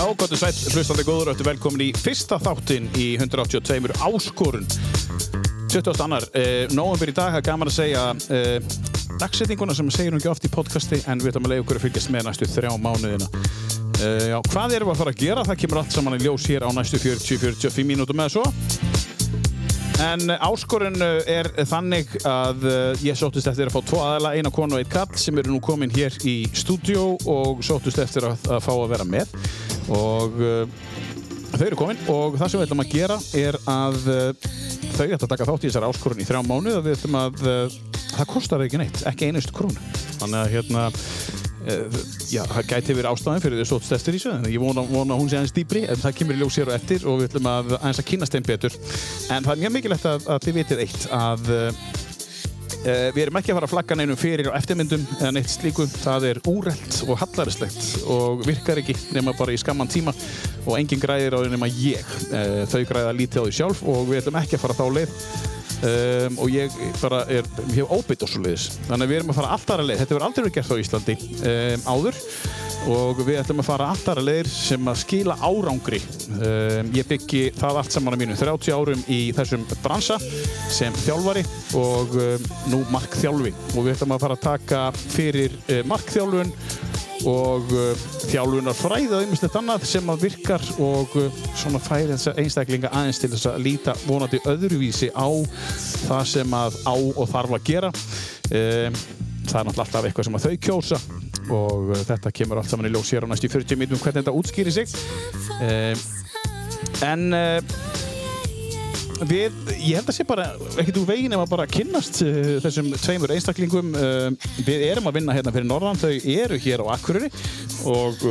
Já, gott og sætt, hlustandi góður, öttu velkomin í fyrsta þáttin í 182 áskorun. 20. annar, eh, nógum í dag, það er gaman að segja eh, dagsetninguna sem segir hún ekki oft í podcasti en við ætlum að leiða okkur að fylgjast með næstu þrjá mánuðina. Eh, já, hvað erum við að fara að gera? Það kemur allt saman í ljós hér á næstu 40-45 mínútum eða svo. En áskorun eh, er þannig að eh, ég sóttist eftir að fá tvo aðala, eina konu og einn kall sem eru nú komin hér í stúdíó og sóttist eftir að, að fá að vera með og uh, þau eru komin. Og það sem við ætlum að gera er að uh, þau ætlum að taka þátt í þessar áskorun í þrjá mánu og við ætlum að uh, það kostar ekki neitt, ekki einustu krónu. Þannig að hérna já, það gæti verið ástæðin fyrir því að sótst eftir í þessu en ég vona, vona hún sé aðeins dýbri en það kemur í ljós hér og eftir og við ætlum að aðeins að kynast þeim betur. En það er mjög mikilvægt að, að þið vitið eitt að við erum ekki að fara að flagga neinum fyrir á eftirmyndum eða neitt slíku. Það er úrelt og hallarislegt og virkar ekki nema bara í skamman tíma og engin græðir á því nema ég. Uh, þau græða lítið á því sjálf og við ætlum ekki að fara þá leið. Um, og ég bara er, hef óbytt og svo leiðis. Þannig að við erum að fara alltaf að leið. Þetta verður aldrei verið gert á Íslandi um, áður og við ætlum að fara alltaf að leiðir sem að skila árangri. Um, ég byggi það allt saman á mínu 30 árum í þessum bransa sem þjálfari og nú markþjálfi. Og við ætlum að fara að taka fyrir uh, markþjálfun og uh, þjálfunar fræða og einmitt annað sem að virkar og uh, svona færi þessa einstaklinga aðeins til þess að líta vonandi öðruvísi á það sem að á og þarf að gera. Um, það er náttúrulega alltaf eitthvað sem að þau kjósa og uh, þetta kemur allt saman í ljós hér á næstu 40 mítum hvernig þetta útskýri sig. Um, en Við, ég held að sé bara ekkert úr veginn ef að bara kynnast uh, þessum tveimur einstaklingum. Við erum að vinna hérna fyrir Norðan þau eru hér á Akureyri. Og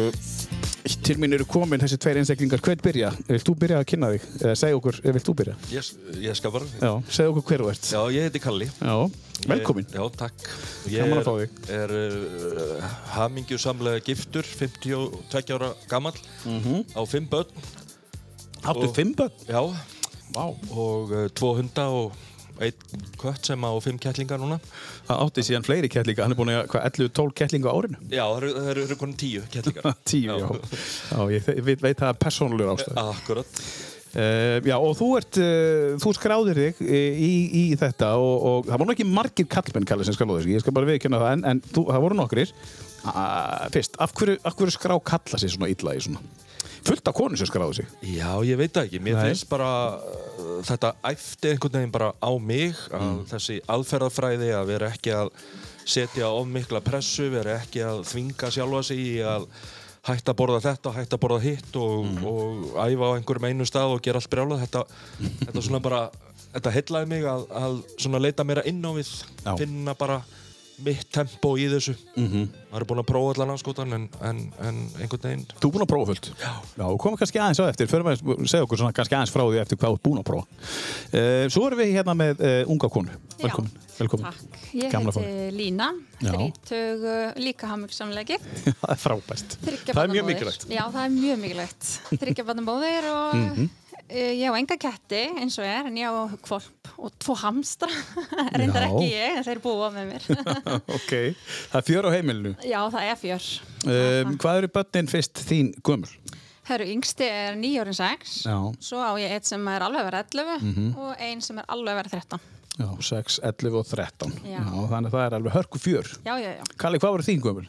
til mín eru komin þessi tveir einstaklingar hvern byrja? Vilt þú byrja að kynna þig? eða segja okkur, vilt þú byrja? Ég, ég skal bara Já, segja okkur hver þú ert Já, ég heiti Kalli Já, velkomin ég, Já, takk Ég er uh, hamingjusamlega giftur 52 ára gammal Mhm. á 5 börn Áttu Og- fimm börn? Já, Vá og uh, tvo hunda og einn kött sem á 5 kettlingar núna. Það átti síðan fleiri kettlinga, hann er búin að hvað, 11-12 kettlinga á árinu? Já, það eru, konin 10 kettlingar. Tíu, já. Já, ég, ég veit, veit það er persónulegur ástæð Akkurat. Uh, já, og þú ert, uh, þú skráðir þig í, í þetta og, og það voru ekki margir kallmenn kallið sem skráðu þig, ég skal bara viðkjöna það, en, en þú, það voru nokkrir. Uh, fyrst, af hverju, af hverju skrá kalla sig svona illa í svona? Fullt af konu sem skráðu sig. Já, ég veit það ekki. Mér Nei. finnst bara uh, þetta æfti einhvern veginn bara á mig að Mm. þessi aðferðafræði að vera ekki að setja of mikla pressu, vera ekki að þvinga sjálfa sig í að hætta að borða þetta, hætta að borða hitt og, Mm. og æfa á einhverjum einu stað og gera allt brjálað. Þetta, þetta svona bara, þetta hellaði mig að, að svona leita meira inn á við, Já. finna bara mitt tempo í þessu. Mm Mhm. -hmm. maður er búinn að prófa allan anskotan en, en, en einhvern veginn Þú er búin að prófa fullt. Já. Já, komum kannski aðeins á eftir, förum að segja okkur svona kannski aðeins frá því eftir hvað þú ert búin að prófa. Uh, svo erum við hérna með uh, unga konu. Velkomin. Velkomin. Takk. Ég fá heiti Lína, Já. þrítug líka hamingsamlega gift. það er. Þriggja Það er mjög mikilvægt. Já, það er mjög mikilvægt. Þryggja barna móðir og Mhm. eh, ég á enga ketti eins og er, en ég á kvolp og tvo hamstra. Reyndar Já. ekki ég, en þeir búa með mér. ok, það er fjör á heimilinu. Já, það er fjör. Um, hvað eru börnin fyrst þín gömur? Herru, yngsti er nýjórin 6. Já. Mhm. Svo á ég eitt sem er alveg verið 11 og einn sem er alveg verið 13. Já, 6, 11 og 13. Já. þannig að það er alveg hörku fjör. Já, já, já. Kalli, hvað voru þín gömur?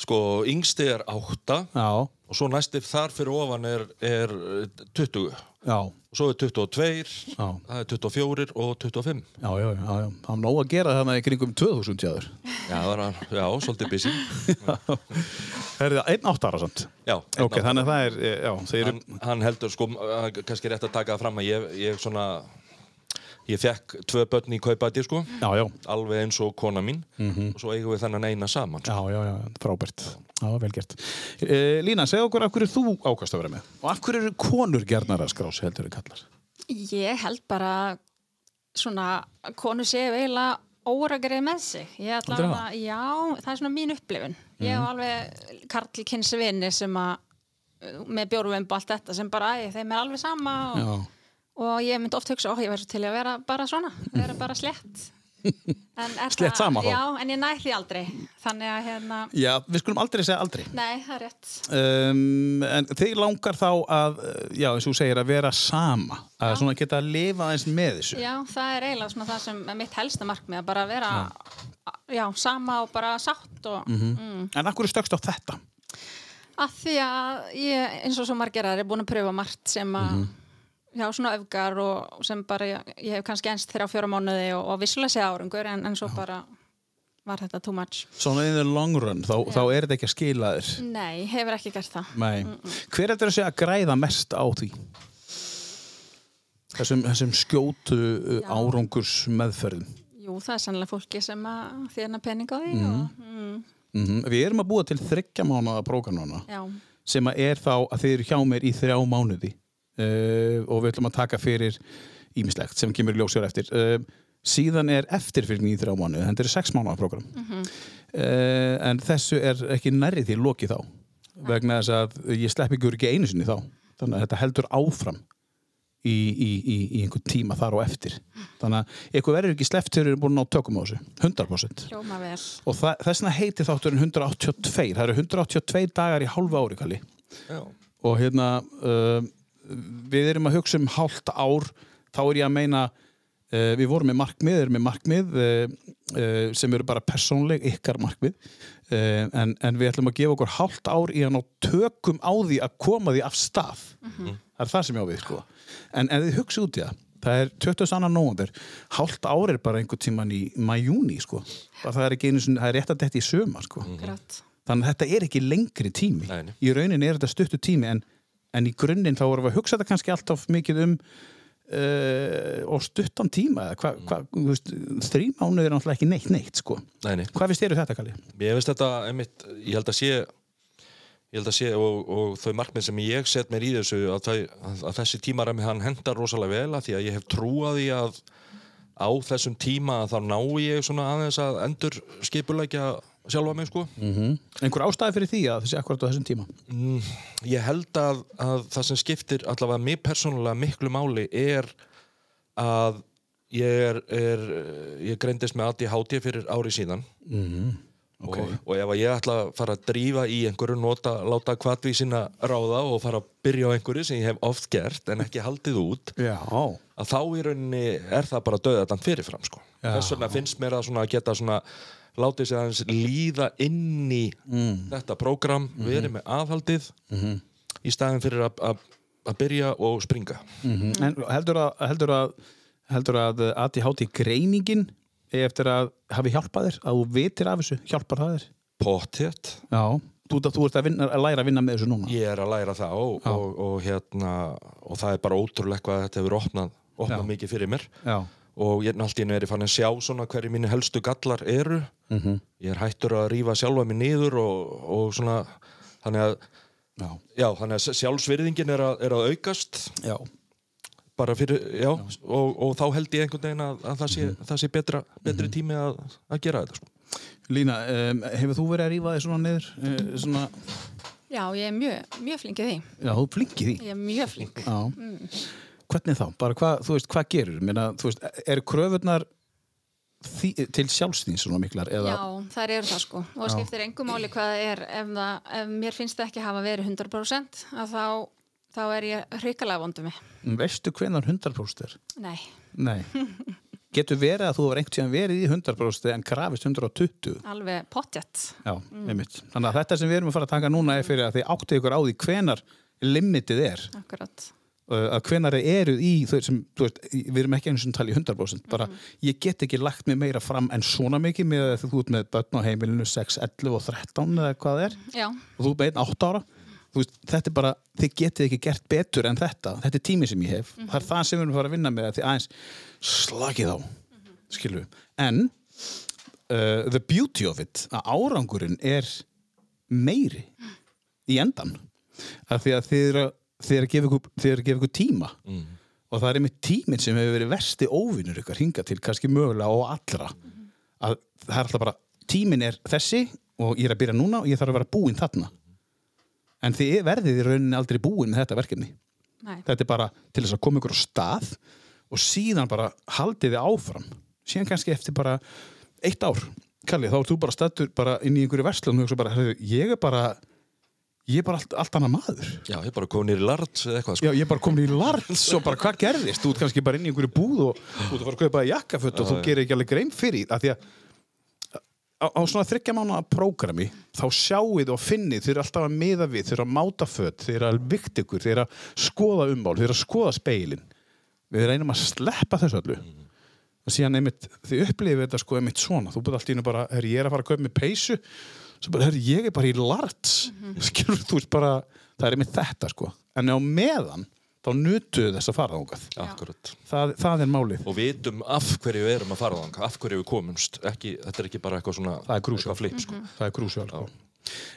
Sko, yngsti er 8 Já, og svo næsti þar fyrir ofan er, er uh, 20 já, og svo er 22, Já. það er 24 og 25 já, já, já, já. Það er nóg að gera þarna í kringum 2000 jáður. Já, það var, já, svolítið busy Það er það einn átt ára samt. Já, einn Ok, átta. þannig að það er, já, þeir eru, hann, hann heldur sko, kannski rétt að taka það fram að ég, ég svona ég fekk tvö börn í kaupæti sko já, já, alveg eins og kona mín og svo eigum við þennan eina saman já, sko. já, já, frábært. Já, vel gert. Uh, Lína, segð okkur af hverju þú ákast að vera með? Og af hverju eru konur gernar að skrá sig heldur en kallar? Ég held bara svona að konu séu eiginlega óragrið með sig. Ég að, já, það er svona mín upplifun. Ég hef alveg Karl kynsvinni sem að með bjóruvimbu og allt þetta sem bara, æ, þeim er alveg sama og, Já. Og ég myndi oft hugsa, ó, ég verður til að vera bara svona, vera bara slett það- sama þá? Já, en ég næ því aldrei. Þannig að hérna, Já, við skulum aldrei segja aldrei. nei, það er rétt. Um, en þig langar þá að, já, eins og þú segir, að vera sama. Að svona geta að lifa aðeins með þessu. Já, það er eiginlega svona það sem er mitt helsta markmið, að bara vera, já, sama og bara sátt og mm. En akkur er stökkst á þetta? að því að ég, eins og svo margir aðrir, er búin að pröfa margt sem að, já, svona öfgar og sem bara, ég, ég hef kannski enst þrjá fjóra mánuði og, og vissulega sé árangur, en, en svo bara var þetta too much. Svona in the long run, þá, þá er þetta ekki að skila þér. Nei, hefur ekki gert það. Nei. Hver er þetta að græða mest á því? Þessum, þessum skjótu uh, Já. árangurs meðferðum. Jú, það er sannlega fólki sem þérna pening á því og, mm, Mm Við erum að búa til þryggja mánuða prógranuna já, sem er þá að þið eru hjá mér í þrjá mánuði uh, og við ætlum að taka fyrir ímislegt sem kemur í ljósjör eftir. Uh, síðan er eftirfylgni í þrjá mánuði, þetta er sex mánuða prógram. uh, en þessu er ekki nærri því lokið þá vegna þess að ég slepp ykkur ekki einu sinni þá. Þannig að þetta heldur áfram í, í, í, í einhvern tíma þar og eftir. Þannig að ykkur verður ekki sleppt þegar þið eru búin að ná tökum á þessu. 100%. hljóma vel. Og það, þess vegna heitir þátturinn 182. Það eru 182 dagar í hálfa ári, Kalli. Já. Og hérna, uh, við erum að hugsa um hálft ár, þá er ég að meina, uh, við vorum með markmið, erum með markmið uh, uh, sem eru bara persónleg ykkar markmið, en, en við ætlum að gefa okkur hálft ár í að ná tökum á því að koma því af stað. Það er það sem ég á við, sko. En ef þið hugsa út í það, það er 22. november, hálft ár er bara einhvern tíman í mæjúni, sko. Það er ekki einu, sinni- það er rétt að þetta í söma, sko. Grátt. Þannig að þetta er ekki lengri tími. Nei. Í rauninni er þetta stuttu tími en, en í grunninn þá vorum við að hugsa þetta kannski alltaf mikið um uh, og stuttan tíma hva, þú veist, þrý mánuð er náttúrulega ekki neitt neitt sko. Nei, nei. Hvað finnst þér um þetta, Kalli? Ég veist þetta, einmitt, ég held að sé ég held að sé og, og þau markmið sem ég set mér í þessu að, þau, að, þessi tímarami hann hendar rosalega vel að því að ég hef trúað í að á þessum tíma þá ná ég svona aðeins að endur skipulegja sjálfa mig sko Mm -hmm. Einhver ástæði fyrir því að þessi akkurat á þessum tíma? mm, ég held að, að það sem skiptir allavega mér persónulega miklu máli er að ég er, er ég greindist með ADHD fyrir ári síðan Mm og, og ef að ég ætla að fara að drífa í einhverju nota, láta kvartvísina ráða og fara að byrja á einhverju sem ég hef oft gert en ekki haldið út Já. að þá í rauninni er það bara döðatan fyrirfram sko. Já. þess vegna finnst mér að svona geta svona látið sig aðeins líða inn í Mm. þetta prógram verið með aðhaldið Mhm. í staðin fyrir að- byrja og springa Mm En heldur að, heldur að, heldur að ADHD greiningin eftir að hafi hjálpað þér, að þú vitir af þessu, hjálpar það þér? pottétt Já. Þú, þú ert að, vinna, að læra að vinna með þessu núna? ég er að læra það og, og, og, hérna, og það er bara ótrúlega hvað þetta hefur opnað, opnað mikið fyrir mér Já. Og ég í er ég fann að sjá svona hverju mínu helstu gallar eru Mm ég er hættur að rífa sjálfa mig niður og, og svona þannig að, Já. já, þannig að sjálfsvirðingin er að, er að aukast Já. bara fyrir, já, Og, og þá held ég einhvern veginn að, að það sé, það sé betra, betri tími að, að gera þetta sko. Lína, um, hefur þú verið að rífa þig svona niður? Uh, svona, Já, ég er mjög, mjög flink í því. já, þú flinkið því. Ég er mjög flink. Já. Hvernig þá? Bara hvað, þú veist, hvað gerur? Meina, þú veist, eru kröfurnar því, til sjálfsþín svona miklar? Eða, Já, þær eru það sko. Og það skiptir engum máli hvað það er ef, það, ef mér finnst það ekki hafa verið 100% að þá, þá er ég hrikalega vondu mig. Veistu hvenar 100% er? Nei, Nei. Getur verið að þú var einhvern tíðan verið í 100% en krafist 120? alveg pottjett. Já, einmitt. Þannig að þetta sem við erum að fara að taka núna er fyrir að þið áttu ykkur á því hvenar limitið er. Akkurat. Uh, að hvenar þið eruð í þau sem, þú veist, við erum ekki einu sem tala í 100% bara, ég get ekki lagt mig meira fram en svona mikið með að þú ert með börn á heimilinu 6, 11 og 13 eða hvað er. Já, og þú einn 8 ára. Þú veist, þetta er bara, þið getið ekki gert betur en þetta, þetta er tími sem ég hef. Það er það sem við erum að fara að vinna með að þið aðeins slagið á, skilur við en uh, the beauty of it, að árangurinn er meiri í endan af því að þið eru að að gefa ykkur, ykkur tíma. Mm. og það er einmitt tíminn sem hefur verið versti óvinnur ykkar hinga til, kannski mögulega og allra. Að það er alltaf bara tíminn er þessi og ég er að byrja núna og ég þarf að vera búinn þarna. En þið verðið í rauninni aldrei búinn með þetta verkefni. Nei, þetta er bara til þess að koma ykkur á stað og síðan bara haldið þið áfram. Síðan kannski eftir bara eitt ár. Kalli, þá ert þú bara stættur bara inn í einhverju verslun og hugsa bara, "Heyrðu, ég er bara ég er bara allt, allt annað maður. Já, ég er bara komin í larts eða eitthvað sko. Já, ég er bara komin í larts og bara hvað gerðist? Þú ert kannski bara inn í einhverju búð og þú ert að fara að kaupa jakkaföt og þú gerir ekki alveg grein fyrir því, af því að á, á svona þryggja mánuða prógrami þá sjáið og finnið þið eru alltaf að miða við, þið eru að máta föt þið eru að vikt ykkur, þið eru að skoða ummál þið eru að skoða speilin. Við reynum að sleppa þessu öllu. Og síðan einmitt, þið upplifið þetta sko einmitt svona, þú búið allt í hennu bara herri, ég er að fara að kaupa með peysu svo bara, herri, ég er bara í larts skilur þú veist bara, það er einmitt þetta sko en á meðan, þá nutuðu þess að fara Akkurat. það, það er málið Og vitum af hverju við erum að fara þang, af hverju við komumst. Ekki, þetta er ekki bara eitthvað svona... Það er crucial. eitthvað Flip, sko. það er krúsjál sko.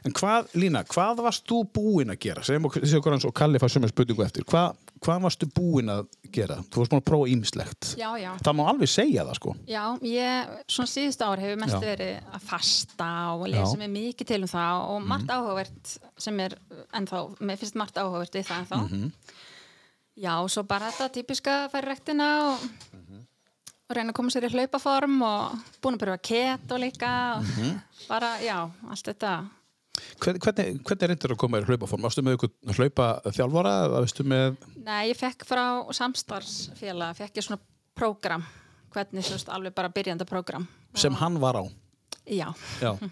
en hvað, Lína, hvað varst þú búinn að gera segjum okkur hans og Kalli fær sömur spurningu eftir hvað, hvað varstu búinn að gera þú varst búinn að prófa já. það má alveg segja það sko Já, ég, svona síðust ár hefur mest Já. verið að fasta og. Mhm. lesa mig mikið til um það og margt áhugavert sem er ennþá, mér finnst margt áhugavert við það ennþá. Mhm. Já, og svo bara þetta típiska að færa rektina og, Mhm. og reyna að koma sér í hlaupaform og búin að byrja að keto líka og Mhm. bara, já, allt þetta. Hvern- hvernig, hvernig reyndir að koma í hlaupaform varstu með ykkur hlaupa þjálfara eða veistu með Nei, ég fekk frá samstarfsfélag, fekk ég svona prógram, hvernig svo veist, alveg bara byrjanda prógram. sem hann var á Já. já,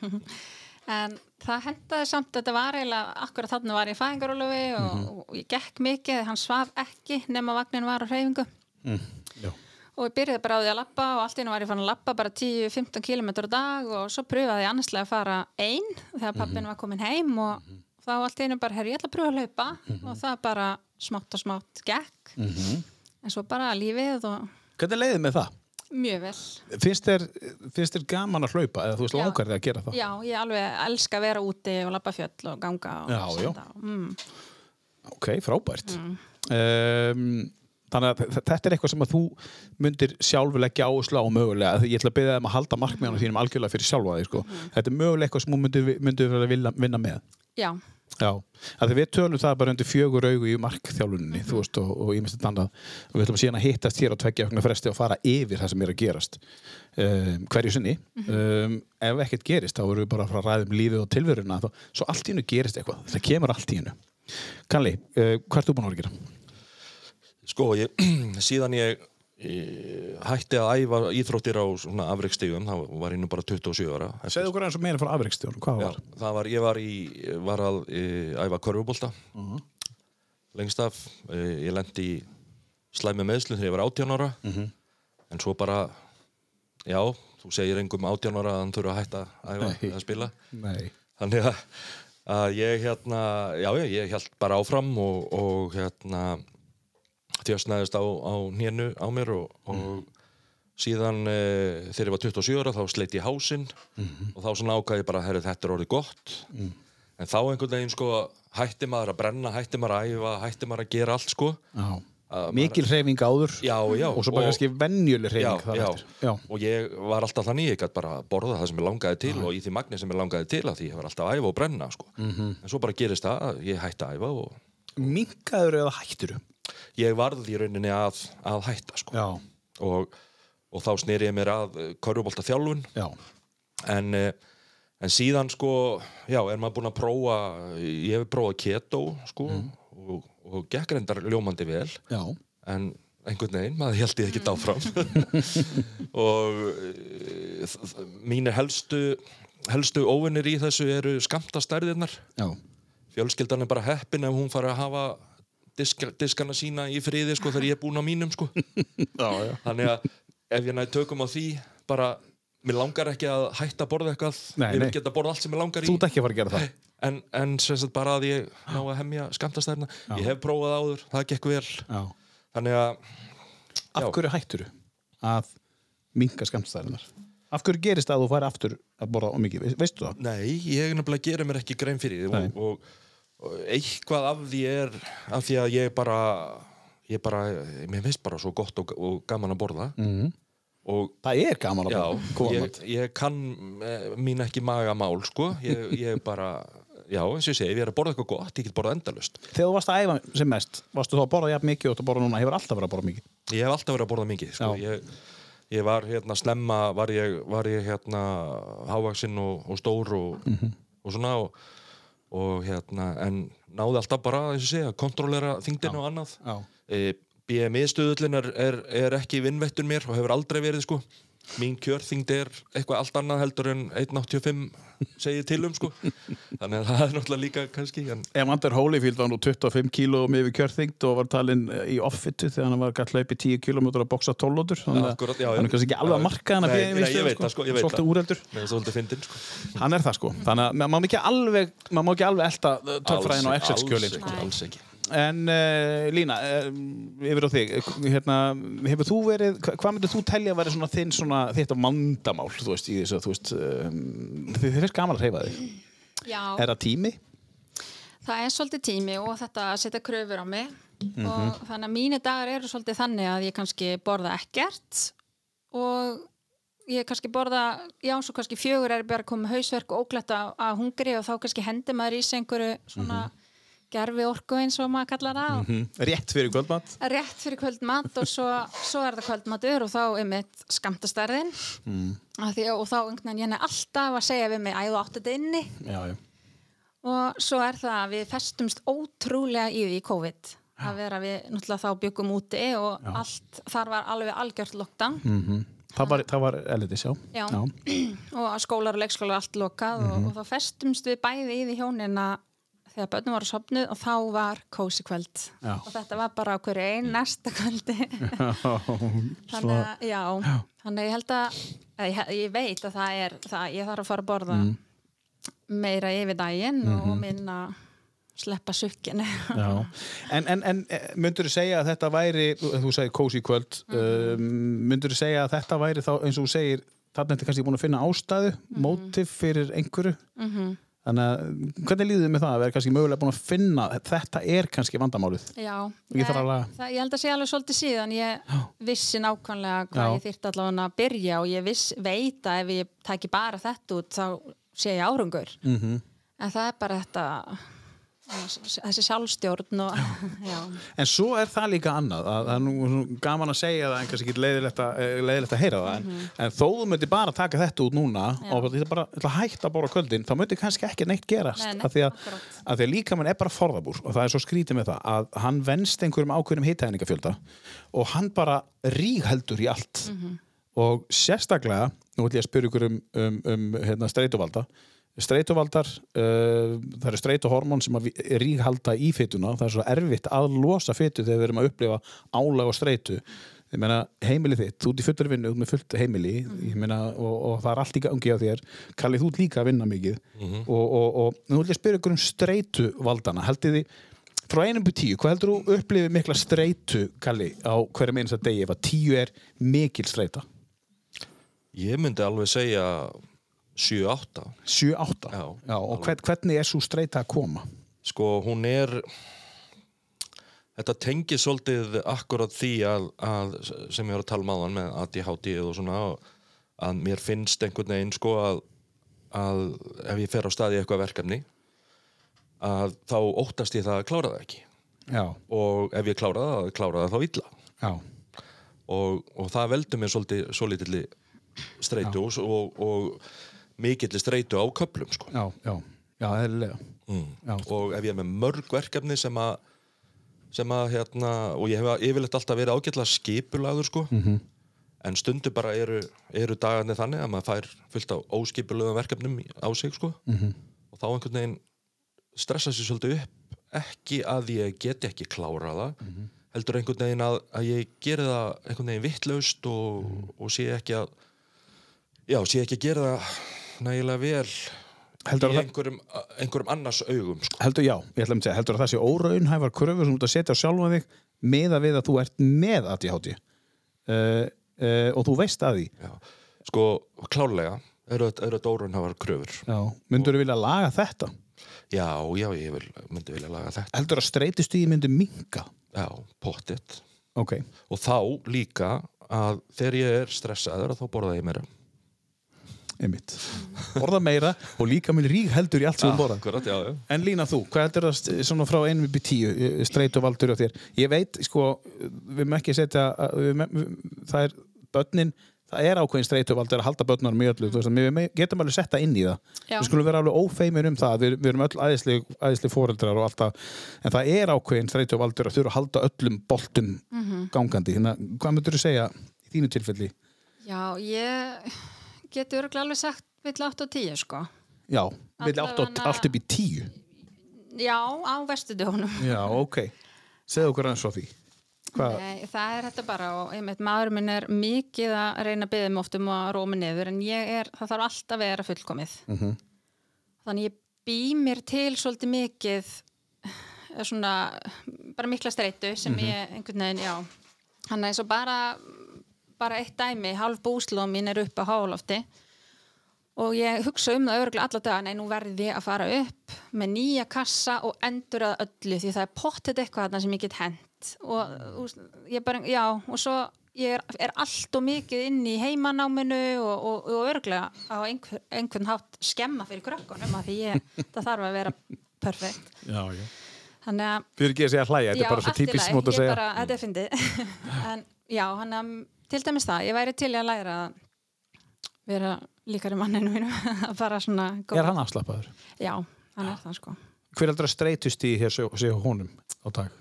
En það hendaði samt, þetta var eiginlega, akkurat þarna var ég fæðingarólufi og, Mhm. og ég gekk mikið, hann svaf ekki nema vagnin var á hreyfingu. já. Og ég byrjaði bara á því að lappa og allt í hennu var ég fann að lappa bara 10-15 km á dag og svo pröfaði ég annarslega að fara einn þegar pappin var komin heim og þá allt í hennu bara, herri, ég ætla að pröfa að hlaupa og það bara smátt og smátt gekk. En svo bara lífið og hvernig leiðið með það? mjög vel. finnst þér, finnst þér gaman að hlaupa eða þú veist langar þig að gera það Já, ég alveg elska að vera úti og lappa fjöll og ganga og Já, já. Mm. ok, frábært um, þannig að þetta er eitthvað sem að þú myndir sjálfur leggja áherslu á mögulega ég ætla að byrja þeim að halda markmiðanum þínum algjörlega fyrir sjálfa þig sko. þetta er mögulega eitthvað sem þú myndir, myndir að vinna, með Já, Já, við tölum það bara undir fjögur augu í markþjálfuninni, þú veist, og, og ímest þetta annað. Og við ætlum síðan að hittast hér á tveggja okna fresti og fara yfir það sem er að gerast um, hverju sinni. Um, ef ekkert gerist, þá erum við bara að fara að ræða um lífið og tilveruna. Þá, svo allt í hennu gerist eitthvað. Það kemur allt í hennu. Kalli, uh, hvað ert þú búin að vera að gera? Sko, ég, síðan ég, ég hætti að æfa íþróttir á svona afreikstegum, þá var ég nú bara 27 ára. Segðu okkur eins og meira frá afreikstjórn, hvað Já, var? það var, ég var í, var að e, æfa körfubólta lengst af, e, ég lendi í slæmi meðslun þegar ég var 18 ára en svo bara já, þú segir engum 18 ára að hann þurfa að hætta að æfa Nei. eða spila Nei. þannig að, að ég hérna já, já, ég held bara áfram og, og hérna þjóstnaðist á, á nénu á mér og, og síðan e, þegar ég var 27 ára þá sleitt ég hásinn og þá svona ákvað ég bara, herri, þetta er orðið gott en þá einhvern veginn sko hætti maður að brenna, hætti maður að æfa hætti maður að gera allt sko Já. Mikil hreyfing áður Já, já og svo bara kannski venjuleg já, hreyfing þar eftir. Og ég var alltaf þannig, ég gæti bara borða það sem ég langaði til og í því magni sem ég langaði til að því ég var alltaf að æfa og brenna sko. Mhm. en svo bara gerist það, að ég hætti að æfa og Minkaður eða hætturu? Ég varð í rauninni að, að hætta sko. Og, og þá sneri ég mér að körfubólta þjálfun Já. en, eh, en síðan sko, já, er maður búinn að prófa ég hef prófað keto sko, og, og gekk reyndar ljómandi vel Já. en einhvern veginn, maður held ég ekki áfram og e, þ- mínir helstu helstu óvinnir í þessu eru skamtastærðirnar Já. fjölskyldan er bara heppin ef hún fara að hafa diska, diskana sína í friði sko þegar ég er búinn á mínum sko Já, já. þannig að ef ég næði tökum á því bara, mér langar ekki að hætta að borða eitthvað Nei, ég vil nei. geta að borða allt sem ég langar Þú í ert ekki að fara að gera það. en, en sem sagt bara að ég ná að hemja skamtastærna ég hef prófað áður, það gekk vel Já. þannig að Af hverju hætturu að minka skamstæðinar? Af hverju gerist að þú færi aftur að borða og mikið? Ve- Veistu það? Nei, ég nefnilega gerir mér ekki grein fyrir því og, og eitthvað af því er af því að ég bara ég bara, mér finnst bara svo gott og, og gaman að borða Mm. og Það er gaman að já, borða. góðan ég, ég kann eh, mín ekki magamál sko, ég, ég bara já, eins og ég segi, ef ég er að borða eitthvað gott ég get borða endalust, Þegar þú varst að æfa sem mest, varstu þá að borða jafn mikið og þú borða núna, hefur alltaf verið að borða mikið. ég hef alltaf verið að borða mikið sko, Já. ég, ég var hérna snemma var ég, var ég hérna hávaksinn og, og stór og, og svona og, og hérna en náði alltaf bara segja kontrollera þingdina og annað. E, BMI stuðullin er, er, er ekki vinnvettun mér og hefur aldrei verið sko mín kjörþyngd er eitthvað allt annað heldur en 1.85 segið til um sko. Þannig að það er náttúrulega líka kannski en, Evander Holyfield var nú 25 kíló með við kjörþyngd og var talinn í offitu þegar hann var gætt hlaupi 10 km að boksa 12 lótur þannig að já. hann er kannski ekki alveg að marka hann sko, veit svolítið úreldur. Sko. Hann er það sko. Þannig að maður má ekki alveg alveg elta töffræðin og sko. ekki, alls ekki En uh, Lína, uh, yfir á þig, hérna, hefur þú verið, hva- hvað myndir þú telja að vera svona þinn svona þitt vandamál, þú veist, í þessu, þú veist, um, þið finnst gaman að hreyfa þig. Já, Er það tími? það er svolítið tími og þetta að setja kröfur á mig Mhm. og þannig að mínu dagar eru svolítið þannig að ég kannski borða ekkert og ég kannski borða, já, svo kannski fjögur er bara komið hausverk og ógletta að hungri og þá kannski hendi maður í sig einhverju svona Mhm. Gerfi orku eins og maður kallar það og Rétt fyrir kvöldmatt? rétt fyrir kvöldmatt og svo, svo er það kvöldmatur og þá er mitt skamtastærðin mm. og þá einhvern veginn er alltaf að segja við mig æðu áttu þetta inni Já, já. og svo er það að við festumst ótrúlega í því COVID að vera við náttúrulega þá byggum úti og allt, þar var alveg algjört lockdown Það var, það var elitis, já. Já. og að skólar og leikskólar allt lokað og, og þá festumst við bæði í því hjónin að þegar börnum var að sopnuð og þá var kósi kvöld. Já. og þetta var bara hverju einn næsta kvöldi. Þannig að já, þannig að ég held að ég, ég veit að það er það, ég þarf að fara að borða meira yfir daginn og minna sleppa sukkinu. Já, en, en, en myndur þú segja að þetta væri, þú segir kósi kvöld, um, myndur þú segja að þetta væri þá eins og þú segir, þarna ertu kannski búin að finna ástæðu, mótif fyrir einhverju, þannig að hvernig líður þið með það að vera kannski mögulega búin að finna, þetta er kannski vandamálið? Já, Ég alveg að- það, ég held að sé alveg svolítið síðan ég vissi nákvæmlega hvað Já. ég þyrfti allavega að byrja og ég viss, veit að ef ég taki bara þetta út þá sé ég árangur Mhm. -hmm. en það er bara þetta þessi sjálfstjórn og já, En svo er það líka annað, að það er nú gaman að segja það en kannski ekki leiðilegt að, eh, leiðilegt að heyra það, en, en þó þú myndir bara taka þetta út núna Já. og þetta bara að hætta að bóra kvöldin, þá myndir kannski ekki neitt gerast, Nei, af því að, að því að líka mann er bara forðabúr og það er svo skrítið með það að hann venst einhverjum ákveðnum hitæðningafjölda og hann bara rígheldur í allt. Mhm. og sérstaklega, nú ætlum ég að spyrja ykkur um, um, um hérna, streituvalda streituvaldar uh, það eru streituhormón sem að ríghalda í fytuna, það er svo erfitt að losa fytu þegar við erum að upplifa álag og streitu. Ég meina heimili þitt, þú ert í fullur vinnu með fullt heimili meina, og, og það er allt í gangi á þér. Kalli, þú ert líka að vinna mikið. Og, og, og nú ætlum ég að spyrja ykkur um streituvaldana. Heldið þið frá einum búið tíu, hvað heldur þú upplifið mikla streitu, Kalli, á hverjum einasta degi ef að tíu er mikil streita? Ég myndi alveg segja 7-8 7-8 Já, og hvern, hvernig er svo streita að koma? sko hún er þetta tengir svolítið akkurat því að, að sem ég var að tala um áðan með ADHD og svona að mér finnst einhvern veginn sko að, að ef ég fer á staði eitthvað verkefni að þá óttast ég það að klára það ekki. Já, og ef ég klára það, að klára það þá illa. Já, og, og það veldur mér svolítið svolítilli streitu og, og, og mikilli streitu á köplum sko. já, já, já, eðlilega Já. og ef ég er með mörg verkefni sem að sem að hérna og ég hef yfirleitt alltaf verið ágætlega skipulaður sko Mhm. en stundu bara eru, eru dagarnir þannig að maður fær fullt á óskipulöðum verkefnum á sig sko Mhm. og þá einhvern veginn stressa sér svolítið upp ekki að ég geti ekki klára það Mhm. heldur einhvern veginn að, að ég geri það einhvern veginn vittlaust og, Mhm. og sé ekki að já, sé ekki að gera það nægilega vel Heldur í einhverjum, einhverjum annars augum sko. Heldur, já, ég ætla að segja, heldur að það sé óraunhæfar kröfur sem þú ert að setja á sjálfan þig með að við að þú ert með ADHD uh, uh, og þú veist að því Já. sko, klárlega eru þetta- kröfur Já, myndur þú vilja laga þetta? já, já, ég vil, myndi vilja laga þetta Heldur að streytistíði myndi minka? já, pottitt Ok, og þá líka að þegar ég er stressaður þá borða ég meira einmitt Borða meira og líka minn rík heldur í allt sem þú borða Akkurat, já, já. En Lína þú, hvað heldur það svona frá einum upp í tíu streytu valdur á þér? Ég veit, sko, við erum ekki að setja, við, það er börnin, það er ákveðin streituvald að halda börnunum í öllu, þú veist, við getum alveg setta inn í það Já. við skulum vera alveg ófeimir um það við, við erum öll æðisli fóreldrar og alltaf, en það er ákveðin streituvaldur að þurfa að halda öllum boltum Mhm. gangandi, hérna, hvað myndur þú segja í þínu tilfelli? Já, ég örgulega alveg sagt vill 8 og 10 sko. Já, við átt Allavega- allt upp í tíu Já, á vestudjónum. Já, ok, segðu okkur aðeins svo því? Nei, það er þetta bara og einmitt maður minn er mikið að reyna að byggja mig oft um að rómi niður en er, það þarf alltaf að vera fullkomið. Mhm. Þannig ég bý mér til svolítið mikið eh, svona, bara mikla streitu sem Mhm. ég einhvern veginn, já. Þannig eins og bara, bara eitt dæmi, halv búslóð mín er upp á hálofti og ég hugsa um það örgulega alla daga, nei nú verði ég að fara upp með nýja kassa og endur að öllu því það er pottet eitthvað þarna sem ég get hent og úst, ég bara, já, og svo ég er, er allt og mikið inn í heimanáminu og, og, og örgulega á einhver, einhvern hátt skemma fyrir krökkunum að því ég, það þarf að vera perfekt. Já, já. Þannig að Fyrir ekki að segja hlæja, þetta er bara svo típist mót að segja. bara, þetta er fyndið. En já, hann að til dæmis það, ég væri til að læra að vera líkari manninu mínu að fara svona góð. Er hann afslappaður? Já, hann er það sko Hver að streytust í hér séu honum á dag?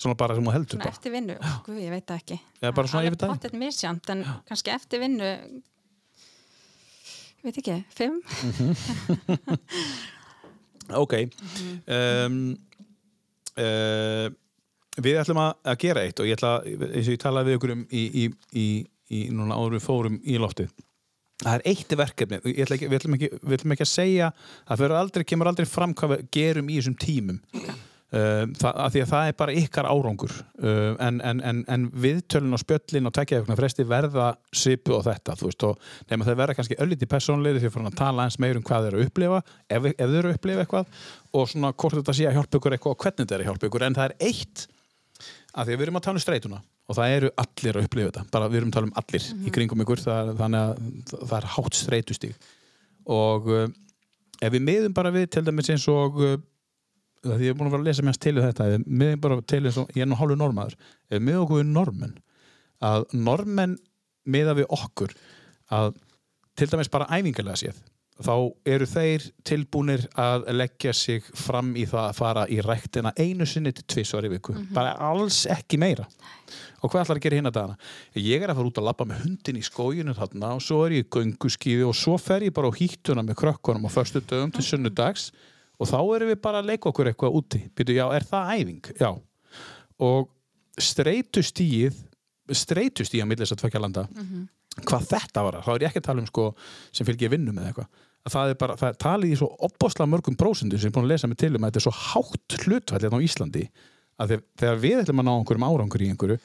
Svona bara sem hún heldur svona bara eftir vinnu, guð, ég veit það ekki Eða bara svona yfir daginn? pottet misjant, en kannski eftir vinnu ég veit ekki, fimm Ok Mhm. um, uh, Við ætlum að, að gera eitt og ég ætla, eins og ég talaði við ykkur um í, í, í, í núna áður við fórum í loftið. Það er eitt verkefni, ætla við, ætlum ekki, við ætlum ekki að segja að það aldrei, kemur aldrei fram hvað við gerum í þessum tímum. Uh, það, að því að það er bara ykkar árangur. Uh, en, en, en, en viðtölun og spjöllin og tekja eitthvað fresti verða svipu og þetta, þú veist, og nema þau verða kannski öllítið persónleiri því að fara að tala eins meir um hvað þau eru að upplifa, ef, ef þau eru að upplifa eitthvað og svona hvort þetta sé að hjálpa ykkur eitthvað og hvernig þetta er að hjálpa ykkur, en það er eitt að því að við erum að tala um streituna og það eru allir að upplifa þetta, bara við erum að tala um allir í kringum ykkur, það, þannig að það, er hátt streitustíg og uh, ef við miðum bara við til dæmis eins og uh, því ég er búin að vera að lesa mér til þetta ef við miðum bara til eins og ég er nú hálfu normaður ef við miðum okkur við normenn að normenn miða við okkur að til dæmis bara æfingarlega séð þá eru þeir tilbúnir að leggja sig fram í það að fara í ræktina einu sinni til tvisvar í viku. Bara alls ekki meira. Og hvað ætlar að gera hérna dagana? Ég er að fara út að labba með hundin í skóginu þarna og svo er ég í gönguskíði og svo fer ég bara á hýttuna með krökkunum á förstu dögum til sunnudags og þá erum við bara að leika okkur eitthvað úti. Býtu, já, er það æfing? Já. Og streytustíð streytustíð á millis að tvekja landa. Hvað þetta var, þá er ég ekki að tala um sko, sem fylgir vinnum eða eitthvað. Að það er bara, það er talið í svo opbosla mörgum prósendu sem ég er búin að lesa mig til um að þetta er svo hátt hlutfall hérna á Íslandi að þegar, þegar við ætlum að ná einhverjum árangur í einhverju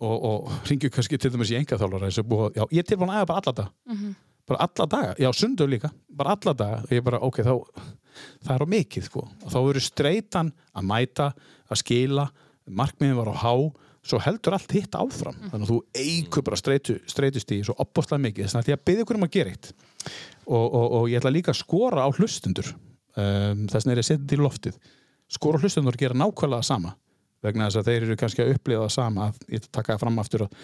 og, og ringjum kannski til dæmis í engaþálara já, ég er tilbúin að æfa bara alla daga. Bara alla daga, já sundu líka. Bara alla daga, ég bara ok þá, það er á mikið sko. Og þá eru streitan að mæta, að skila markmiðin var á há svo heldur allt hitt áfram. Þannig að þú eigur bara streitu, streitust í svo opbóstlega mikið, þess að ég byggja ykkur um að gera eitt. Og, og, og ég ætla líka að skora á hlustundur um, þess er ég að setja þetta í loftið. Skora á hlustundur að gera nákvæmlega sama. Vegna þess að þeir eru kannski að upplifa það sama að ég taka það fram aftur að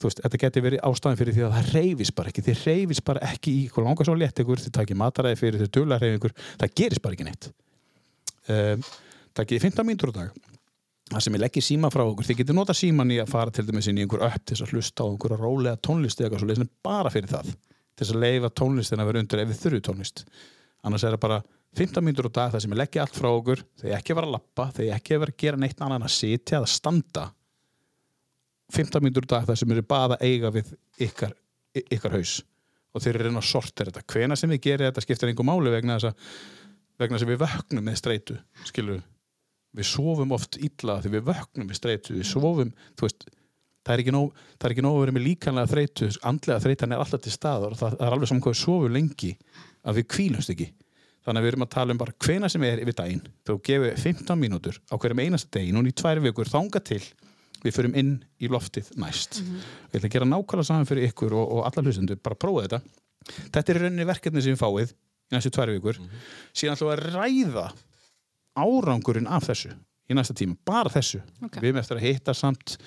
þú veist, þetta geti verið ástæðan fyrir því að það reyfis bara ekki, þið reyfis bara ekki í hvað langar svo létt ykkur, þið takir mataræði fyrir þið dula reyfi ykkur, það gerist bara ekki neitt. Um, takið 15 mínútur á dag það sem ég leggir síma frá okkur, þið getur nota síman í að fara til dæmis inn í einhver upp til þess að hlusta á einhverja rólega tónlist eða eitthvað svo leysinu bara fyrir það til þess að leifa tónlistin að vera undir ef við þurru tónlist. Annars er það bara 15 mínútur á dag það sem ég leggja allt frá okkur þegar ég ekki vera að lappa, þegar ég ekki vera að gera neitt annað en að sitja eða standa. 15 mínútur á dag það sem eru bara að eiga við ykkar, ykkar haus. Og þeir eru reyna að sortir þetta. Hvena sem við gerum þetta skiptir einhver máli vegna þess að vegna þess að við við sofum oft illa því við vöknum með streitu við sofum, veist það er ekki nóg, er ekki nóg að vera með líkanlega þreytu andlega þreytan er alltaf til staðar og það, það er alveg saman hvað við sofum lengi að við kvílumst ekki. Þannig að við erum að tala um bara hvena sem er yfir daginn þá gefum við 15 mínútur á hverjum einasta degi núna í tvær vikur þanga til við förum inn í loftið næst. Við ætlum að gera nákvæmlega saman fyrir ykkur og, og alla hlustendur, bara prófa þetta. Þetta er rauninni verkefni sem við fáið í næstu tvær vikur. Síðan ætlum við að ræða árangurinn af þessu í næsta tíma, bara þessu Ok. við erum eftir að hitta samt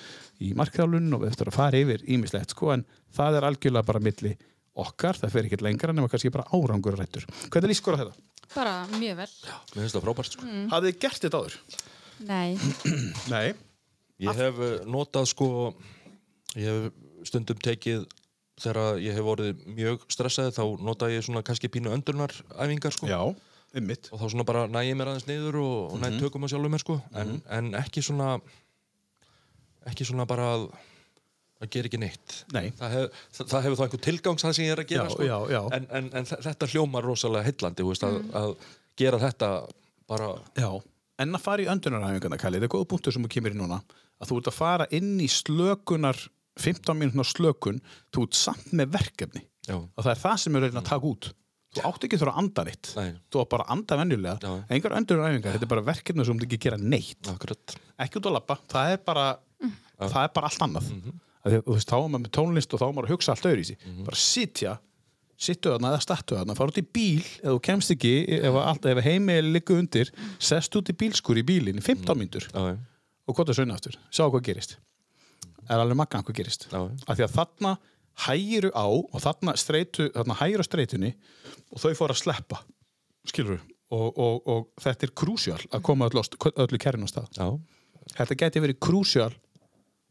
í markþjálun og við eftir að fara yfir ímislegt sko en það er algjörlega bara milli okkar, það fer ekkert lengra nema kannski bara árangur rættur. Hvernig líst skor á þetta? bara mjög vel Mér finnst það frábært sko. Hafið þið gert þetta áður? Nei, Nei. Ég hef eh, notað sko ég hef stundum tekið þegar ég hef orðið mjög stressaði þá nota ég svona kannski pínu öndunaræfingar sko Já, ymmit. og þá svona bara næ ég mér aðeins niður og, og næ tökum á sjálfum mér sko en, en ekki svona ekki svona bara að að gera ekki neitt Nei. það, hef, það, það hefur þá einhver tilgangs það sem ég er að gera Já, sko. já, já. En, en, en þe- þetta hljómar rosalega heillandi þú veist, að, að gera þetta bara Já, en að fara í öndunaræfingana, Kalli, þetta er góða punktur sem þú kemur í núna, að þú ert að fara inn í slökunar, 15 mínútnar slökun, þú ert samt með verkefni já, og það er það sem er reyna að taka út. Þú átt ekki að þurfa að anda neitt. Nei. Þú átt bara að anda venjulega. Já. Engar öndunaræfingar, þetta er bara verkefni sem þú ekki gera neitt. akkurat Ekki út að lappa, það er bara, það er bara allt annað. Mm. -hmm. Þú veist, þá er maður með tónlist og þá er maður að hugsa allt öðru í sig. Mhm. Bara sitja, sittu þarna eða stattu þarna, fara út í bíl ef þú kemst ekki, ef, ef heimil liggur undir, sest út í bílskur í bílinn í 15 mínútur já, já, og gott að sunna aftur, sjá hvað gerist er alveg magna hvað gerist af því að þarna hægiru á og þarna, streitu, þarna hægiru á streitunni og þau fóru að sleppa skilur og, og, og þetta er krúsjál að koma öllu, á- öllu kerrin á stað já, þetta geti verið krúsjál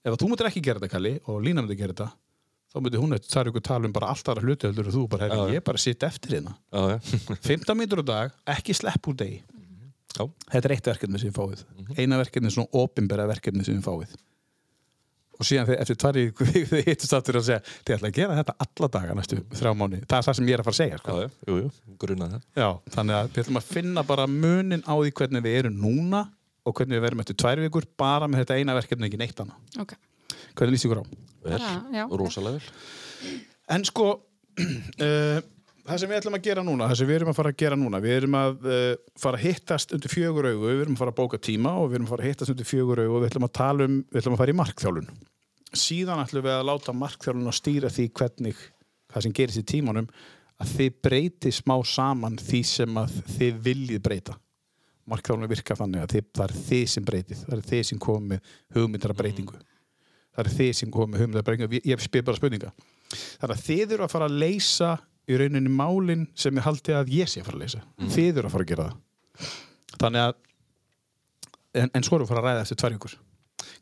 ef að þú mútir ekki gera þetta Kalli og Lína mútir gera þetta þá mútir hún það er ykkur tala um bara allt aðra hluti heldur og þú bara, Já, ég bara sitt eftir hérna já, já. 15 mínútur á dag, ekki slepp úr degi já. Þetta er eitt verkefni sem við fáið. Eina verkefni er svona opinbera verkefni sem við fáið. Og síðan þegar eftir tvari við hittust aftur að segja þið ætla að gera þetta alla daga næstu þrjá mánu. Það er það sem ég er að fara að segja. Sko. já, jú, jú, grunnað það Já, þannig að við ætlum að finna bara munin á því hvernig við erum núna og hvernig við verum eftir tvær vikur bara með þetta eina verkefni ekki neitt annað. ok Hvernig líst ykkur á? vel, rosalega vel En sko, uh, það sem við ætlum að gera núna, það sem við erum að fara að gera núna, við erum að uh, fara að hittast undir fjögur augu, við erum að fara að bóka tíma og við erum að fara að hittast undir fjögur augu og við ætlum að tala um, við ætlum að fara í markþjálun. Síðan ætlum við að láta markþjálun að stýra því hvernig, það sem gerist í tímanum, að þið breyti smá saman því sem að þið viljið breyta. Markþjálun virkar þannig að þið, það er þið sem breytið, það er þið sem komið með hugmyndara breytingu það er þið sem komið ég, ég spyr bara spurninga þannig að þið eru að fara að leysa í rauninni málin sem ég haldi að ég sé að fara að leysa þið eru að fara að gera það. Þannig að en, en að fara að ræða eftir tvær ykkur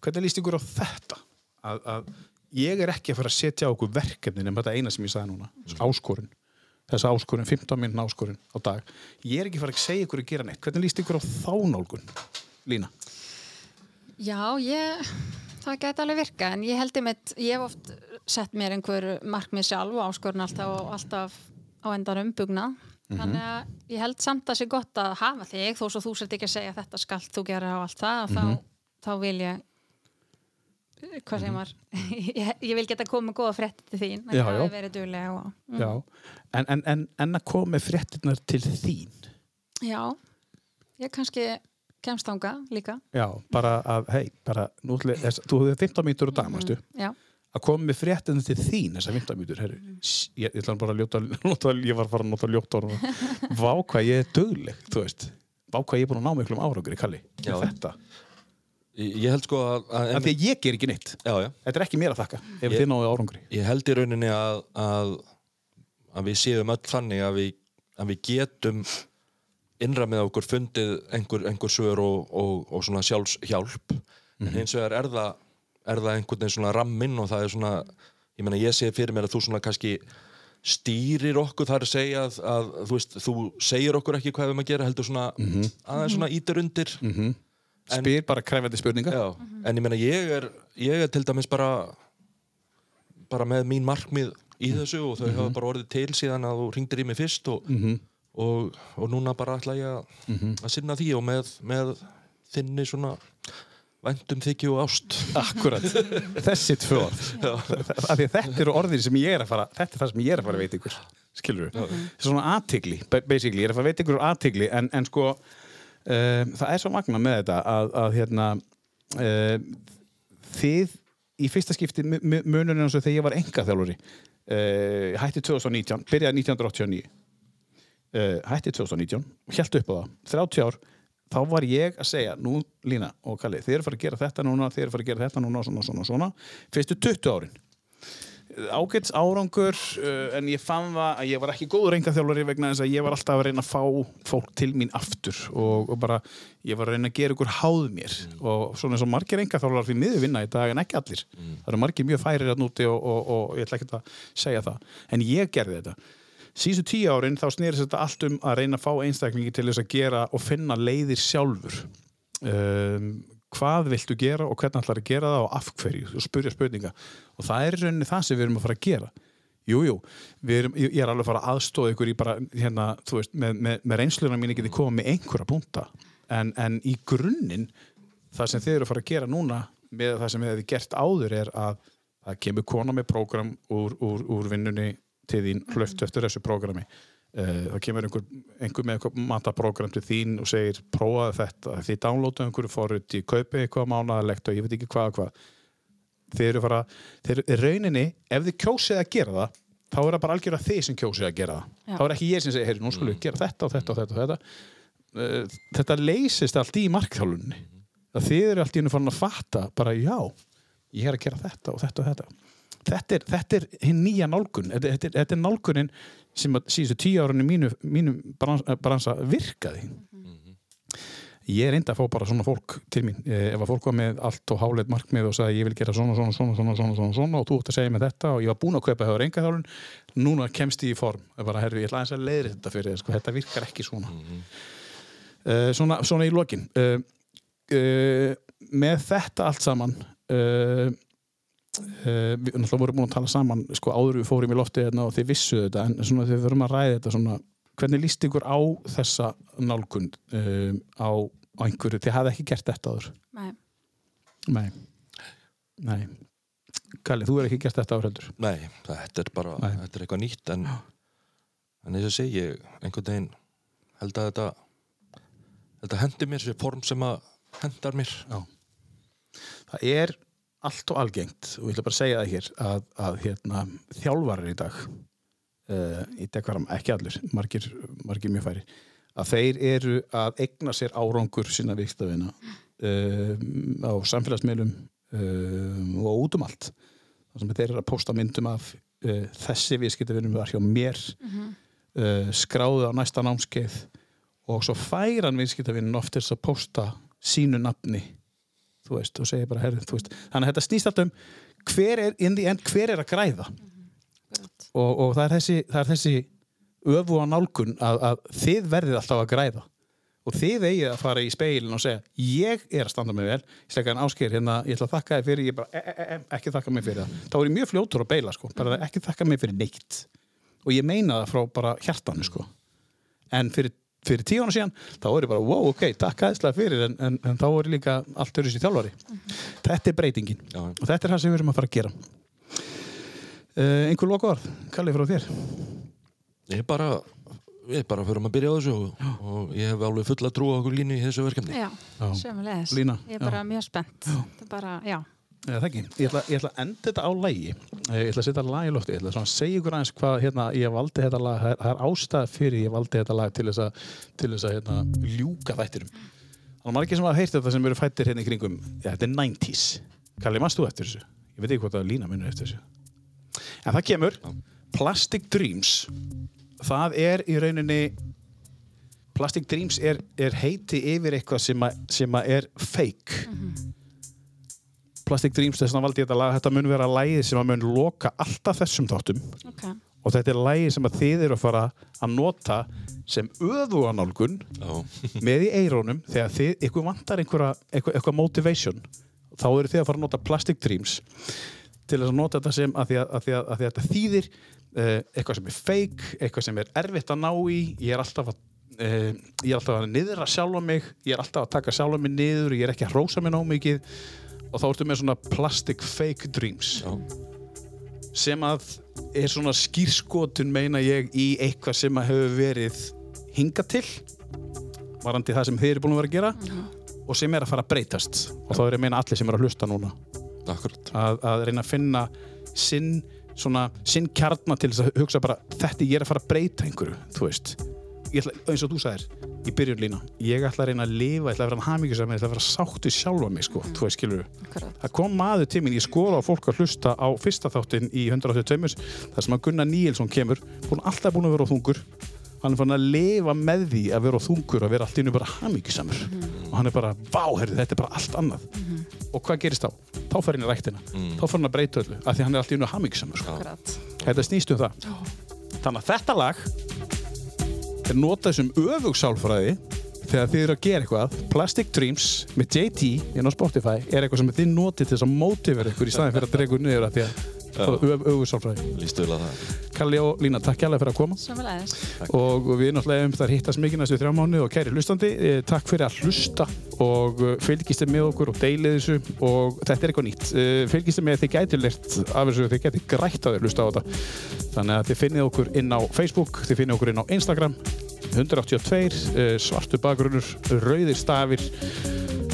hvernig líst ykkur á þetta? Að, að ég er ekki að fara að setja á okkur verkefni nema þetta eina sem ég sagði núna. Áskorun. Þessa áskorun, 15 minn áskorun á dag. Ég er ekki að fara að segja ykkur að gera neitt. Hvernig líst ykkur á þá nálgun Lína? Já, ég, það gæti alveg virka en ég held einmitt, ég hef oft sett mér einhver markmið sjálf og áskorun alltaf og alltaf á endan umbugna þannig að ég held samt að sé gott að hafa þig þó svo þú sért ekki að segja þetta skalt þú gera og allt það. Þá, þá vil ég hvað segir maður? Ég, ég vil geta komið góða frétti til þín Já, það já. og, mm. En, en, en, en að koma með fréttinnar til þín? Já, ég kannski kemst þanga líka. Já, bara að, hei, bara nú, þú hefur 15 mínútur á dag, mástu já, að koma með fréttinnar til þín þessar 15 mínútur, herru ég, ég ætla bara að ljóta, ljóta ég var að fara að nota ljóta orð vá hvað ég er dögleg, þú veist. Vá hvað ég er búin að ná miklum árangur í kalli Já. þetta, Ég held sko að, að af því að ég ger ekki neitt. Já, já. þetta er ekki mér að þakka ef þið náðu árangri. Ég held í rauninni að, að, að við séum öll þannig að við, að við getum innra með okkur fundið einhver, einhver svör og, og, og svona sjálfshjálp. En hins vegar er það, er það einhvern veginn svona ramminn og það er svona ég meina ég sé fyrir mér að þú svona kannski stýrir okkur þar að segja að, að þú veist, þú segir okkur ekki hvað við erum að gera heldur svona aðeins svona ítir undir. En- spyr bara krefjandi spurninga. Já, en ég meina ég er, ég er til dæmis bara bara með mín markmið í þessu og þau hafa bara orðið til síðan að þú ringdir í mig fyrst og, og, og núna bara ætla ég að, að sinna því og með, með þinni svona væntum þykju og ást. Akkurat, þessi tvö orð. Af því að þetta eru orðir sem ég er að fara þetta er það sem ég er að fara að veita ykkur skilur við, svona aðtigli basically, ég er að fara að veita ykkur aðtigli en, en sko um, það er svo magna með þetta að, að hérna um, þið í fyrsta skipti mu- mu- munurinn eins og þegar ég var enga þjálfuri uh, hætti 2019, byrjaði 1989 uh, hætti 2019 held upp á það, 30 ár þá var ég að segja, nú Lína og Kalli, þið eru fara að gera þetta núna, þið eru fara að gera þetta núna, svona, svona, svona, fyrstu 20 árin. Ágæts árangur uh, en ég fann það að ég var ekki góður engaþjálfari vegna þess að ég var alltaf að reyna að fá fólk til mín aftur og, og bara ég var að reyna að gera ykkur háð mér. Og svona eins og margir engaþjálfar því miður vinna í dag en ekki allir. Það eru margir mjög færir að núti og, og, og ég ætla ekki að segja það. En ég gerði þetta síðustu tíu árin þá snýrist þetta allt um að reyna að fá einstaklingi til þess að gera og finna leiðir sjálfur. Um, hvað viltu gera og hvernig ætlar að gera það og af hverju? Og spurja spurninga. Og það er í rauninni það sem við erum að fara að gera. Jújú, jú, ég er alveg að fara að aðstóða ykkur í bara, hérna, þú veist, með, með, með reynsluna mín ekki þið koma með einhverja punta. En, en í grunninn það sem þið eru að fara að gera núna með það sem þið hefði gert áður er að það kemur kona með prógram úr, úr, úr vinnunni til þín hlöft eftir þessu prógrami. Uh, það kemur einhver, einhver með eitthvað mataprógram til þín og segir prófaði þetta, þið downloadu einhverju forut í kaupi eitthvað mánaðalegt og ég veit ekki hvað og hvað. Þeir eru fara, þeir eru rauninni ef þið kjósið að gera það þá er það bara algjörða þið sem kjósið að gera það. Já. þá er ekki ég sem segir, heyri, nú skulum við gera þetta og þetta og þetta og þetta. Uh, þetta leysist allt í markþjálunni að þið eru allt í hennu fann að fatta bara já, ég er að gera þetta og þetta og þetta þetta er, þetta er hinn nýja nálgun. Þetta, þetta, er, þetta er nálgunin sem að síðustu tíu árunni mínu, mínu bransa, bransa virkaði. Ég er enda að fá bara svona fólk til mín. Eh, ef að fólk var með allt og háleit markmið og sagði ég vil gera svona, svona, svona, svona, svona, svona, svona og þú ert að segja með þetta og ég var búin að kaupa hefur enga þjálfun núna kemst ég í form. Bara, herri, ég ætla aðeins að leiðri þetta fyrir þér sko, þetta virkar ekki svona. Uh, svona, svona í lokin. Uh, uh, með þetta allt saman uh, við náttúrulega vorum búin að tala saman sko áður við fórum í lofti hérna og þið vissu þetta en svona þegar við vorum að ræða þetta svona hvernig líst ykkur á þessa nálgun uh, á, á einhverju? Þið hafði ekki gert þetta áður? Nei. Nei. Nei. Kalli, þú er ekki gert þetta áður heldur? Nei, þetta er bara, Nei. þetta er eitthvað nýtt en, en eins og segi ég einhvern veginn held að þetta þetta hendi mér sér form sem að hendar mér. Já. Það er allt og algengt og ég ætla bara að segja það hér að, að hérna, þjálfarar í dag uh, í dekvaram, ekki allir margir, margir mjög færi að þeir eru að egna sér árangur sinna vikstafina uh, á samfélagsmiðlum uh, og út um allt. Þar sem þeir eru að posta myndum af þessi viðskiptavinum var hjá mér uh, skráðu á næsta námskeið og svo færan viðskiptavinin oft til þess að posta sínu nafni þú veist, og segja bara herrið, þú veist. Þannig að þetta snýst alltaf um hver er, in the end, hver er að græða? Og, og það er þessi, það er þessi öfu á nálgun að, að þið verðið alltaf að græða. Og þið eigið að fara í speilin og segja ég er að standa mig vel, ég slegga en ásker hérna, ég ætla að þakka þið fyrir, ég bara e, e, e, ekki þakka mig fyrir það, þá er ég mjög fljótur að beila sko, bara ekki þakka mig fyrir neitt. Og ég meina það frá bara hjartanu sko. En fyrir, fyrir tíu ára síðan þá er ég bara, wow, ok, takk aðeinslega fyrir en, en, en þá er ég líka allt öðru sér þjálfari þetta er breytingin Já. og þetta er það sem við erum að fara að gera uh, einhver loka orð, Kalli frá þér Ég bara, við bara förum að byrja á þessu og, og ég hef alveg fulla trú á okkur línu í þessu verkefni Já, Já. sömulegis. Lína, Ég er bara mjög spennt. Það er bara, já. Eða, það ekki. Ég, ætla, ég ætla að enda þetta á lægi ég ætla að setja lag í lofti ég ætla að segja ykkur aðeins hvað hérna, ég valdi þetta lag. Það er- ástæð fyrir ég valdi þetta lag til þess að, til þess að hérna, ljúka þættirum þannig að margir sem hafa heyrt þetta sem eru fættir hérna í kringum ja, þetta er 90s Kalli, mannst þú eftir þessu? Ég veit ekki hvort að Lína minnur eftir þessu. En það kemur. Plastic Dreams. Það er í rauninni Plastic Dreams er, er heiti yfir eitthvað sem, að, sem að er fake Plastic Dreams þess vegna valdi ég þetta lag. Þetta mun vera lagið sem að mun loka alltaf þessum þáttum. Ok. og þetta er lagið sem að þið eru að fara að nota sem öðuanálgun Já, með í eirónum þegar þið, ykkur vantar einhverja, eitthvað, motivation þá eru þið að fara að nota Plastic Dreams til þess að nota þetta sem að því að, að, því að, að því að þetta þýðir uh, eitthvað sem er fake, eitthvað sem er erfitt að ná í. Ég er alltaf að uh, ég er alltaf að niðra sjálfa mig. Ég er alltaf að taka sjálfa mig niður. Ég er ekki að hrósa mig ná mikið og þá ertu með svona plastic fake dreams. Já, sem að er svona skýrskotun meina ég í eitthvað sem að hefur verið hinga til varandi það sem þið eru búin að vera að gera og sem er að fara að breytast. Og þá er ég að meina allir sem eru að hlusta núna. Að, að reyna að finna sinn, svona, sinn kjarnar til þess að hugsa bara þetta ég er að fara að breyta einhverju þú veist ég ætla, eins og þú sagðir í byrjun lína, ég ætla að reyna að lifa ég ætla að vera hamingjusam, ég ætla að vera sáttu sjálfa mig sko, þú veist, skilur það kom maður til mín, ég skora á fólk að hlusta á fyrsta þáttin í 182 þar sem að Gunnar Níelsson kemur búin, alltaf búin að vera á þungur. Hann er fann að lifa með því að vera á þungur að vera allt einu bara hamingjusamur. Og hann er bara, vá, herri, þetta er bara allt annað. Og hvað gerist þá? Þá fer hann í ræktina, þá fer hann að breyta öllu af því hann er allt í einu hamingjusamur sko. Þetta snýst um það. Þannig að þetta lag er notað sem öfugsálfræði þegar þið eru að gera eitthvað. Plastic Dreams með JT inn á Spotify er eitthvað sem þið notið til þess að mótivera ykkur í staðin fyrir að drega ykkur niður að því að vel að það. Kalli og Lína, takk hjálpa fyrir að koma Sömulegis. og við náttúrulega um það hittast mikið næstu þrjá mánu og kæri hlustandi, eh, takk fyrir að hlusta og eh, fylgist þið með okkur og deilið þessu og þetta er eitthvað nýtt Eh, fylgist þið með að þið gæti lirt af þessu þið gæti grætt að þið hlusta á þetta þannig að þið finnið okkur inn á Facebook þið finnið okkur inn á Instagram 182, eh, svartu bakgrunnur rauðir stafir.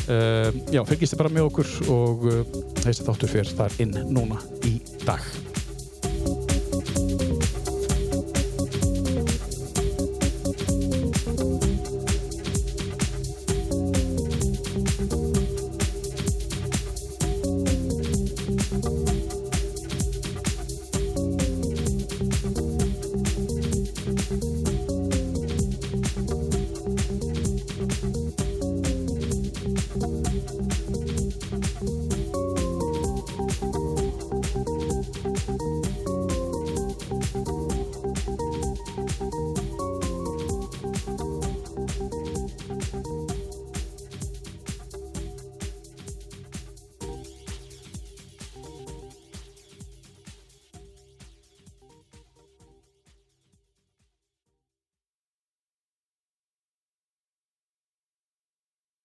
Uh, já, fylgist þið bara með okkur og uh, þessi þáttur fyrir þar inn núna í dag